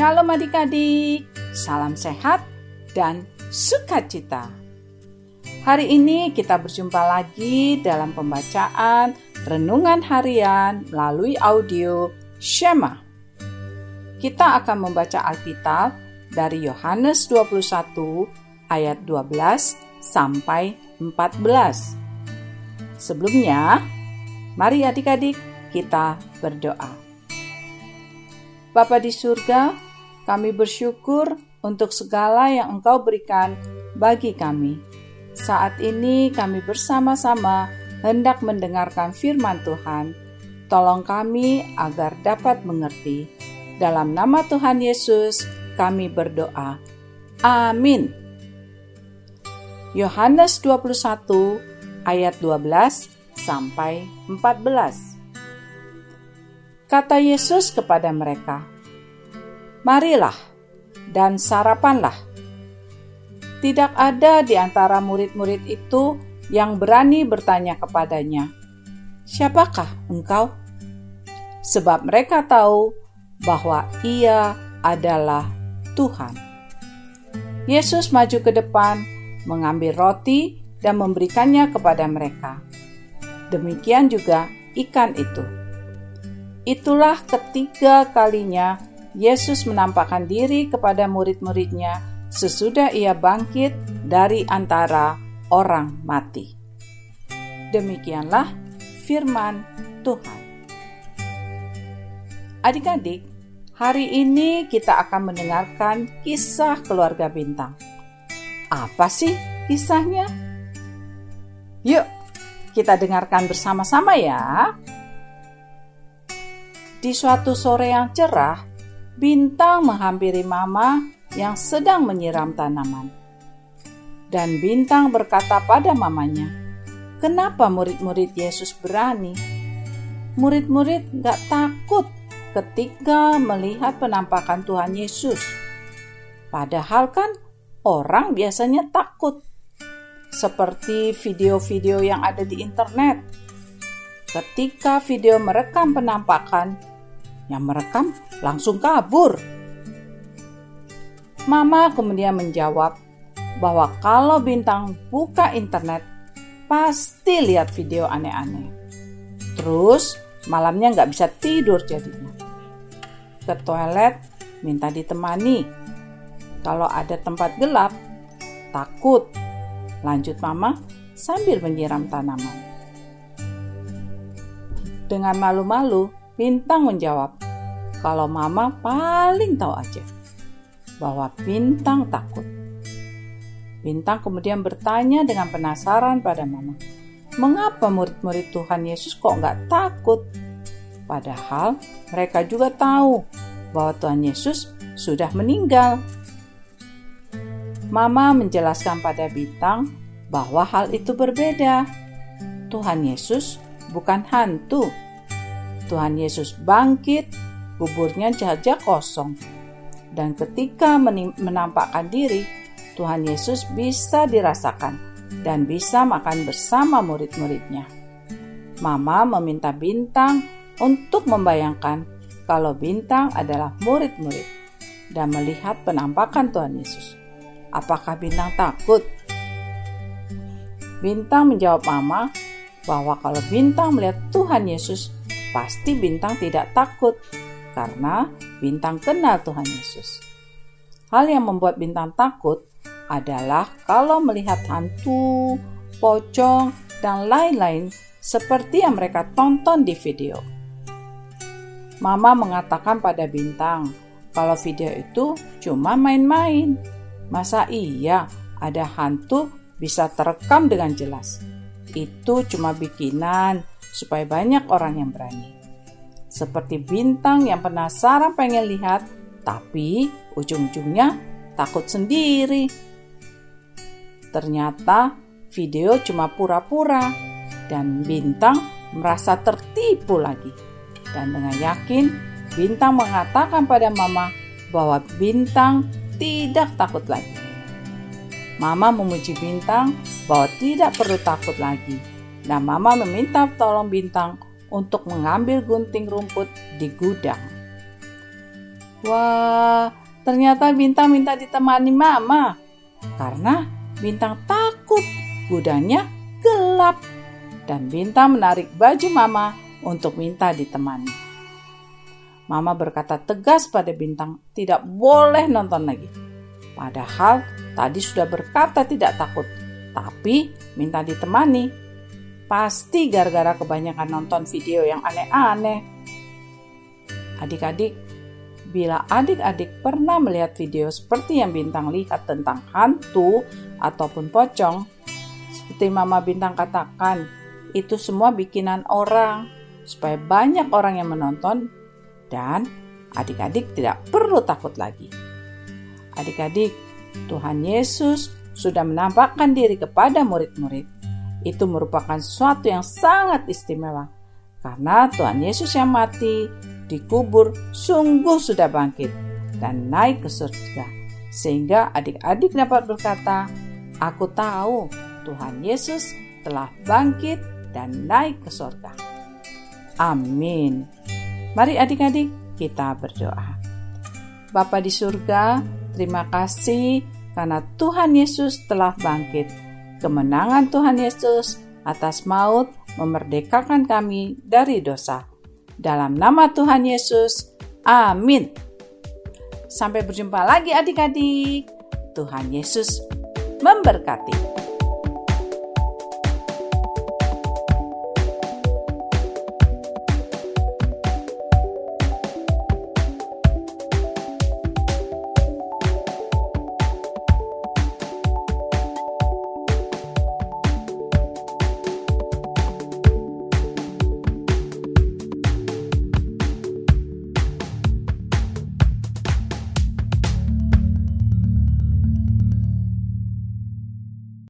Shalom adik-adik, salam sehat dan sukacita. Hari ini kita berjumpa lagi dalam pembacaan renungan harian melalui audio Shema. Kita akan membaca Alkitab dari Yohanes 21 ayat 12 sampai 14. Sebelumnya, mari adik-adik kita berdoa. Bapa di surga, kami bersyukur untuk segala yang Engkau berikan bagi kami. Saat ini kami bersama-sama hendak mendengarkan firman Tuhan. Tolong kami agar dapat mengerti. Dalam nama Tuhan Yesus kami berdoa. Amin. Yohanes 21 ayat 12 sampai 14. Kata Yesus kepada mereka, marilah dan sarapanlah. Tidak ada di antara murid-murid itu yang berani bertanya kepadanya, "Siapakah engkau?" Sebab mereka tahu bahwa Ia adalah Tuhan. Yesus maju ke depan, mengambil roti, dan memberikannya kepada mereka. Demikian juga ikan itu. Itulah ketiga kalinya Yesus menampakkan diri kepada murid-muridnya sesudah ia bangkit dari antara orang mati. Demikianlah firman Tuhan. Adik-adik, hari ini kita akan mendengarkan kisah keluarga bintang. Apa sih kisahnya? Yuk, kita dengarkan bersama-sama ya. Di suatu sore yang cerah, Bintang menghampiri Mama yang sedang menyiram tanaman. Dan Bintang berkata pada mamanya, Kenapa murid-murid Yesus berani? Murid-murid gak takut ketika melihat penampakan Tuhan Yesus. Padahal kan orang biasanya takut. Seperti video-video yang ada di internet. Ketika video merekam penampakan, yang merekam langsung kabur. Mama kemudian menjawab bahwa kalau Bintang buka internet, pasti lihat video aneh-aneh. Terus malamnya nggak bisa tidur jadinya. Ke toilet minta ditemani. Kalau ada tempat gelap, takut. Lanjut mama sambil menyiram tanaman. Dengan malu-malu, Bintang menjawab, kalau mama paling tahu aja bahwa Bintang takut. Bintang kemudian bertanya dengan penasaran pada mama, mengapa murid-murid Tuhan Yesus kok nggak takut? Padahal mereka juga tahu bahwa Tuhan Yesus sudah meninggal. Mama menjelaskan pada Bintang bahwa hal itu berbeda. Tuhan Yesus bukan hantu, Tuhan Yesus bangkit, kuburnya saja kosong. Dan ketika menampakkan diri, Tuhan Yesus bisa dirasakan dan bisa makan bersama murid-muridnya. Mama meminta Bintang untuk membayangkan kalau Bintang adalah murid-murid dan melihat penampakan Tuhan Yesus. Apakah Bintang takut? Bintang menjawab Mama bahwa kalau Bintang melihat Tuhan Yesus, pasti bintang tidak takut karena bintang kenal Tuhan Yesus. Hal yang membuat bintang takut adalah kalau melihat hantu, pocong, dan lain-lain seperti yang mereka tonton di video. Mama mengatakan pada bintang kalau video itu cuma main-main. Masa iya ada hantu bisa terekam dengan jelas? Itu cuma bikinan supaya banyak orang yang berani. Seperti bintang yang penasaran pengen lihat, tapi ujung-ujungnya takut sendiri. Ternyata video cuma pura-pura dan bintang merasa tertipu lagi. Dan dengan yakin, Bintang mengatakan pada Mama bahwa Bintang tidak takut lagi. Mama memuji Bintang bahwa tidak perlu takut lagi. Dan Mama meminta tolong Bintang untuk mengambil gunting rumput di gudang. Wah, ternyata Bintang minta ditemani Mama karena Bintang takut gudangnya gelap dan Bintang menarik baju Mama untuk minta ditemani. Mama berkata tegas pada Bintang tidak boleh nonton lagi. Padahal tadi sudah berkata tidak takut, tapi minta ditemani. Pasti gara-gara kebanyakan nonton video yang aneh-aneh. Adik-adik, bila adik-adik pernah melihat video seperti yang Bintang lihat tentang hantu ataupun pocong, seperti Mama Bintang katakan, itu semua bikinan orang supaya banyak orang yang menonton dan adik-adik tidak perlu takut lagi. Adik-adik, Tuhan Yesus sudah menampakkan diri kepada murid-murid. Itu merupakan sesuatu yang sangat istimewa karena Tuhan Yesus yang mati dikubur sungguh sudah bangkit dan naik ke surga. Sehingga adik-adik dapat berkata, "Aku tahu Tuhan Yesus telah bangkit dan naik ke surga. Amin. Mari adik-adik kita berdoa. Bapa di surga, terima kasih karena Tuhan Yesus telah bangkit. Kemenangan Tuhan Yesus atas maut memerdekakan kami dari dosa. Dalam nama Tuhan Yesus, amin. Sampai berjumpa lagi adik-adik. Tuhan Yesus memberkati.